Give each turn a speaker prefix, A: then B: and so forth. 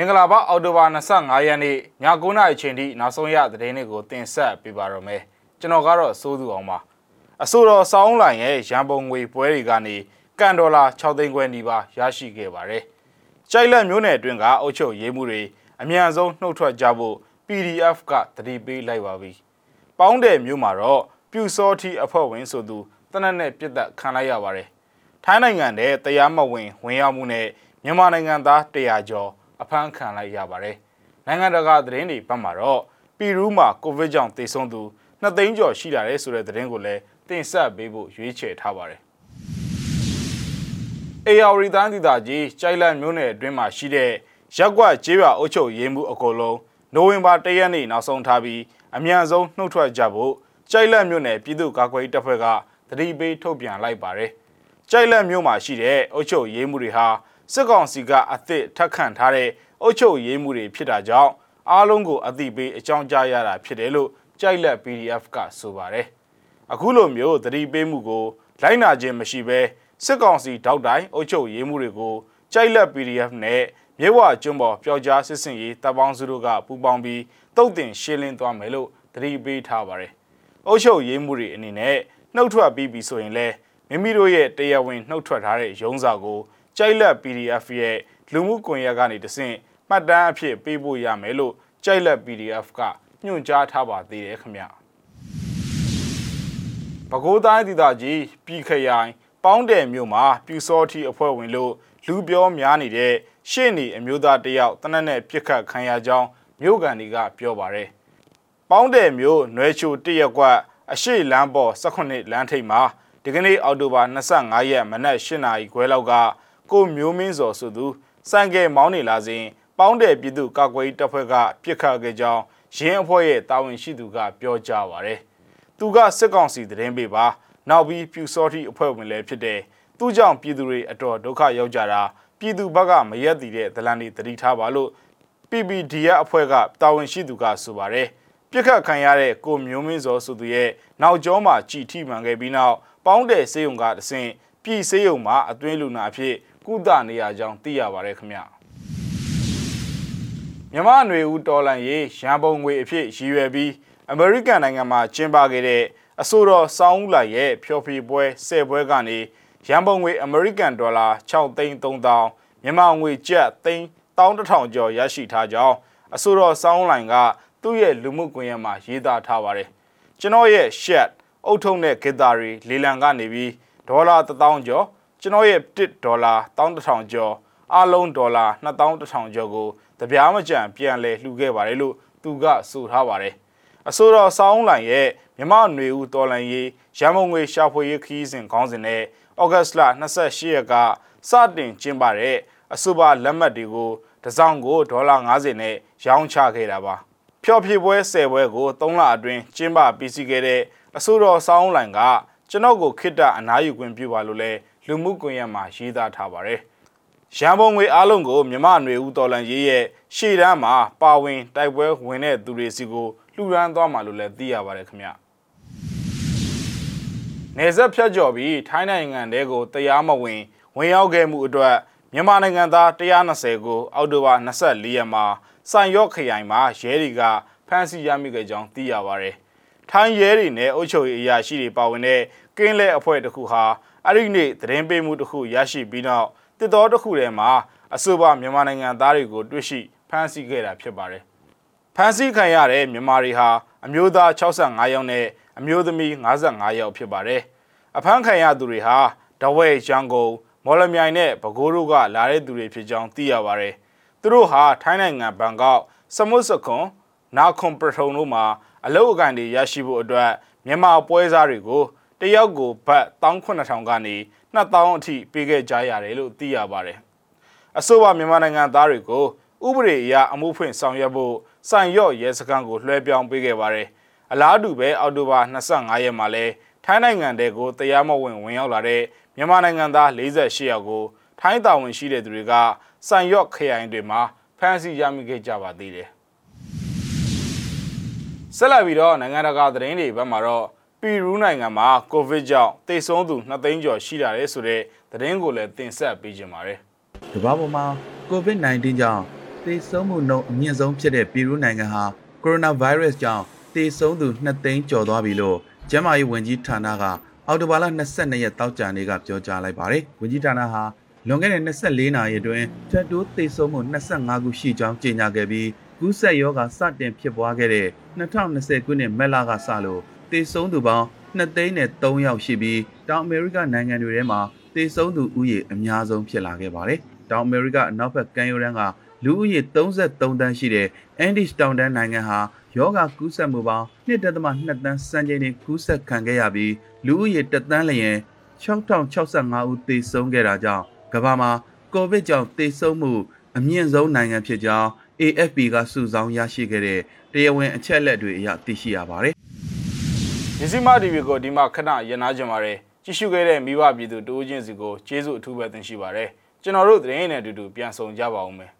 A: မင်္ဂလာပါအော်တိုဘာ25ရက်နေ့ည9:00နာရီချိန်ထိနောက်ဆုံးရသတင်းတွေကိုတင်ဆက်ပေးပါရမယ်ကျွန်တော်ကတော့စိုးသူအောင်ပါအဆိုတော်စောင်းလိုင်ရဲ့ရန်ပုံငွေပွဲတွေကနေကန်ဒေါ်လာ6သိန်းခွဲနီးပါးရရှိခဲ့ပါတယ်ကြိုက်လက်မျိုးနယ်အတွင်းကအုပ်ချုပ်ရေးမှုတွေအမြန်ဆုံးနှုတ်ထွက်ကြဖို့ PDF ကတတိပေးလိုက်ပါပြီပေါင်းတယ်မျိုးမှာတော့ပြူစောတိအဖွဲ့ဝင်ဆိုသူတနက်နဲ့ပြစ်သက်ခံလိုက်ရပါတယ်ထိုင်းနိုင်ငံတဲ့တရားမဝင်ဝင်ရောက်မှုနဲ့မြန်မာနိုင်ငံသား100ကျော် အဖမ်းခံလိုက်ရပါတယ်။နိုင်ငံတကာသတင်းတွေဘက်မှာတော့ပီရူးမှာကိုဗစ်ကြောင့်သေဆုံးသူ2သိန်းကျော်ရှိလာတယ်ဆိုတဲ့သတင်းကိုလည်းတင်ဆက်ပေးဖို့ရွေးချယ်ထားပါတယ်။အေယာဝရီတိုင်းဒေသကြီးကြိုက်လန့်မြို့နယ်အတွင်းမှာရှိတဲ့ရက်ကွက်ကျေးရွာအုပ်ချုပ်ရေးမှုအကုန်လုံးနိုဝင်ဘာ၁ရက်နေ့နောက်ဆုံးထားပြီးအမြန်ဆုံးနှုတ်ထွက်ကြဖို့ကြိုက်လန့်မြို့နယ်ပြည်သူ့ကာကွယ်ရေးတပ်ဖွဲ့ကတတိပေးထုတ်ပြန်လိုက်ပါတယ်။ကြိုက်လန့်မြို့မှာရှိတဲ့အုပ်ချုပ်ရေးမှုတွေဟာ စစ်ကောင်စီကအသစ်ထက်ခန့်ထားတဲ့အုပ်ချုပ်ရေးမှုတွေဖြစ်တာကြောင့်အားလုံးကိုအသိပေးအကြောင်းကြားရတာဖြစ်တယ်လို့ကြိုက်လက် PDF ကဆိုပါတယ်။အခုလိုမျိုးသတိပေးမှုကိုလိုက်နာခြင်းမရှိဘဲစစ်ကောင်စီတောက်တိုင်အုပ်ချုပ်ရေးမှုတွေကိုကြိုက်လက် PDF နဲ့မြေဝကျွန်းပေါ်ပျောက်ကြားစစ်စင်ရေးတပ်ပေါင်းစုတို့ကပူးပေါင်းပြီးတုတ်တင်ရှင်းလင်းသွားမယ်လို့သတိပေးထားပါတယ်။အုပ်ချုပ်ရေးမှုတွေအနေနဲ့နှုတ်ထွက်ပြီးပြီဆိုရင်လည်းမိမိတို့ရဲ့တရားဝင်နှုတ်ထွက်ထားတဲ့ရုံးစာကို ကြိုက်လက် PDF ရဲ့လူမှုကွန်ရက်ကနေတဆင့်မှတ်တမ်းအဖြစ်ပေးဖို့ရမယ်လို့ကြိုက်လက် PDF ကညွှန်ကြားထားပါသေးတယ်ခင်ဗျ။ပဲခူးတိုင်းဒေသကြီးပြည်ခရိုင်ပေါင်းတယ်မြို့မှာပြူစောထီအဖွဲ့ဝင်လို့လူပြောများနေတဲ့ရှေ့နေအမျိုးသားတယောက်တနက်နဲ့ပြစ်ခတ်ခံရကြောင်းမြို့ကန်တွေကပြောပါတယ်။ပေါင်းတယ်မြို့နွယ်ချိုတရက်ကွက်အရှိလမ်းပေါ်18လမ်းထိပ်မှာဒီကနေ့အောက်တိုဘာ25ရက်မနက်8နာရီခွဲလောက်က ကိုမျိုးမင်းစော်ဆိုသူစံကဲမောင်းနေလာစဉ်ပေါင်းတယ်ပြည်သူကာကွယ်တပ်ဖွဲ့ကပြစ်ခတ်ခဲ့ကြောင်းရင်းအဖွဲ့ရဲ့တာဝန်ရှိသူကပြောကြားပါရယ်သူကစစ်ကောင်စီသတင်းပေးပါနောက်ပြီးပြူစောတိအဖွဲ့ဝင်လည်းဖြစ်တယ်သူကြောင့်ပြည်သူတွေအတော်ဒုက္ခရောက်ကြတာပြည်သူဘက်ကမရက်တည်တဲ့ဒလန်တွေတတိထားပါလို့ PPDF အဖွဲ့ကတာဝန်ရှိသူကဆိုပါရယ်ပြစ်ခတ်ခံရတဲ့ကိုမျိုးမင်းစောဆိုသူရဲ့နောက်ကျောမှာကြည်ထိမှန်ခဲ့ပြီးနောက်ပေါင်းတယ်စေယုံကတဆင့်ပြည်စေယုံမှာအတွင်းလူနာအဖြစ် ကုသနေရကြောင်းသိရပါတယ်ခင်ဗျမြမနွေဦးတော်လန်ရေးရန်ပုံငွေအဖြစ်ရည်ရွယ်ပြီးအမေရိကန်နိုင်ငံမှာကျင်းပခဲ့တဲ့အဆိုတော်စောင်းဦးလာရဲ့ဖျော်ဖြေပွဲဆယ်ပွဲကနေရန်ပုံငွေအမေရိကန်ဒေါ်လာ6သိန်း3000မြန်မာငွေကျပ်သိန်း11000ကျော်ရရှိထားကြောင်းအဆိုတော်စောင်းလိုင်ကသူ့ရဲ့လူမှုကွန်ရက်မှာရေးသားထားပါတယ်ကျွန်တော်ရဲ့ shed အုတ်ထုံနဲ့ဂီတာတွေလေလံကနေပြီးဒေါ်လာ1000ကျော် ကျွန်တော်ရဲ့1ဒေါ်လာ11000ကျော်အလုံးဒေါ်လာ2100ကျော်ကိုတပြားမကြံပြန်လဲလှူခဲ့ပါတယ်လို့သူကဆိုထားပါတယ်အဆိုတော်ဆောင်းလိုင်ရဲ့မြမနွေဦးတော်လန်ရေးရန်မုံငွေရှာဖွေရေးခီးစဉ်ခေါင်းစဉ်နဲ့ဩဂတ်စ်လ28ရက်ကစတင်ကျင်းပတဲ့အဆိုပါလက်မှတ်တွေကိုတစ်စောင်းကိုဒေါ်လာ90နဲ့ရောင်းချခဲ့တာပါဖျော်ဖြေပွဲ10ပွဲကို3လအတွင်းကျင်းပပြီးစီးခဲ့တဲ့အဆိုတော်ဆောင်းလိုင်ကကျွန်တော်ကိုခိတ္တအနားယူခွင့်ပြုပါလို့လဲ လူမှုကွန်ရက်မှာရေးသားထားပါတယ်။ရန်ပုံငွေအားလုံးကိုမြမနွေဦးတော်လန်ရေးရဲ့ရှေ့တန်းမှာပါဝင်တိုက်ပွဲဝင်တဲ့သူတွေစီကိုလှူဒန်းသွားမှာလို့လည်းသိရပါတယ်ခင်ဗျ။နေဆက်ဖြတ်ကျော်ပြီးထိုင်းနိုင်ငံတဲကိုတရားမဝင် ဝင်ရောက်ခဲ့မှုအတွက်မြန်မာနိုင်ငံသား120ကိုအောက်တိုဘာ24ရက်မှာစံရော့ခရိုင်မှာရဲတွေကဖမ်းဆီးရမိခဲ့ကြောင်းသိရပါတယ်။ ထိုင်းရဲတွေနဲ့အုပ်ချုပ်ရေးအရာရှိတွေပါဝင်တဲ့ကင်းလဲအဖွဲ့တစ်ခုဟာအဲ့ဒီနေ့သတင်းပေးမှုတစ်ခုရရှိပြီးနောက်တစ်တော်တစ်ခုထဲမှာအဆိုပါမြန်မာနိုင်ငံသားတွေကိုတွေ့ရှိဖမ်းဆီးခဲ့တာဖြစ်ပါတယ်။ဖမ်းဆီးခံရတဲ့မြန်မာတွေဟာအမျိုးသား65ယောက်နဲ့အမျိုးသမီး55ယောက်ဖြစ်ပါတယ်။အဖမ်းခံရသူတွေဟာဒဝဲရန်ကုန်မော်လမြိုင်နဲ့ပဲခူးတို့ကလာတဲ့သူတွေဖြစ်ကြောင်းသိရပါတယ်။သူတို့ဟာထိုင်းနိုင်ငံဘန်ကောက်စမုစခွန်နာခွန်ပထုံတို့မှာ အလုပ်အကံတွေရရှိဖို့အတွက်မြန်မာပွဲစားတွေကိုတယောက်ကိုဘတ်18000ကနေ2000အထိပေးခဲ့ကြရတယ်လို့သိရပါတယ်။အဆိုပါမြန်မာနိုင်ငံသားတွေကိုဥပဒေအရအမှုဖွင့်ဆောင်ရွက်ဖို့စိုင်ရော့ရဲစခန်းကိုလွှဲပြောင်းပေးခဲ့ပါတယ်။အလားတူပဲအောက်တိုဘာ25ရက်မှာလဲထိုင်းနိုင်ငံတဲကိုတရားမဝင်ဝင်ရောက်လာတဲ့မြန်မာနိုင်ငံသား48ယောက်ကိုထိုင်းတာဝန်ရှိတဲ့သူတွေကစိုင်ရော့ခရိုင်တွေမှာဖမ်းဆီးရမိခဲ့ကြပါသေးတယ်။ ဆက်လက်ပြီးတော့နိုင်ငံတကာသတင်းတွေဘက်မှာတော့ပီရူးနိုင်ငံမှာကိုဗစ်ကြောင့်တိတ်ဆုံးသူ2သိန်းကျော်ရှိလာတယ်ဆိုတဲ့သတင်းကိုလည်းတင်ဆက်ပေးကြပါမယ်။
B: ကမ္ဘာပေါ်မှာ COVID-19 ကြောင့်တသေဆုံးမှုနှုန်းအမြင့်ဆုံးဖြစ်တဲ့ပီရူးနိုင်ငံဟာကိုရိုနာဗိုင်းရပ်စ်ကြောင့်သေဆုံးသူ2သိန်းကျော်သွားပြီလို့ကျန်းမာရေးဝန်ကြီးဌာနကအောက်တိုဘာလ22ရက်တောက်ကြနေ့ကပြောကြားလိုက်ပါတယ်။ဝန်ကြီးဌာနဟာလွန်ခဲ့တဲ့24နာရီအတွင်းထပ်တိုးသေဆုံးမှု25ခုရှိကြောင်းကြေညာခဲ့ပြီး ကူးစက်ရောဂါစတင်ဖြစ်ပွားခဲ့တဲ့2020ခုနှစ်မက်လကစလို့သေဆုံးသူပေါင်း2သိန်းနဲ့3ယောက်ရှိပြီးတောင်အမေရိကနိုင်ငံတွေထဲမှာသေဆုံးသူဦးရေအများဆုံးဖြစ်လာခဲ့ပါတယ်။တောင်အမေရိကအနောက်ဘက်ကမ်းရိုးတန်းကလူဦးရေ33တန်းရှိတဲ့အန်ဒီစ်တောင်တန်းနိုင်ငံဟာယောဂကူးစက်မှုပေါင်း1.2တန်းစံချိန်တင်ကူးစက်ခံခဲ့ရပြီးလူဦးရေ1တန်းလျင်6065ဦးသေဆုံးခဲ့တာကြောင့်ကမ္ဘာမှာကိုဗစ်ကြောင့်သေဆုံးမှုအမြင့်ဆုံးနိုင်ငံဖြစ်ကြောင်း AFP ကစုဆောင်းရရှိခဲ့တဲ့တရားဝင်အချက်အလက်တွေအရသိရှိရပါတယ်
A: မြစီမ TV ကိုဒီမှာခဏရနာကြပါရယ်ကြည့်ရှုခဲ့တဲ့မိဘပြည်သူတိုးချင်းစီကိုကျေးဇူးအထူးပဲတင်ရှိပါရယ်ကျွန်တော်တို့သတင်းနဲ့အတူတူပြန်ဆောင်ကြပါဦးမယ်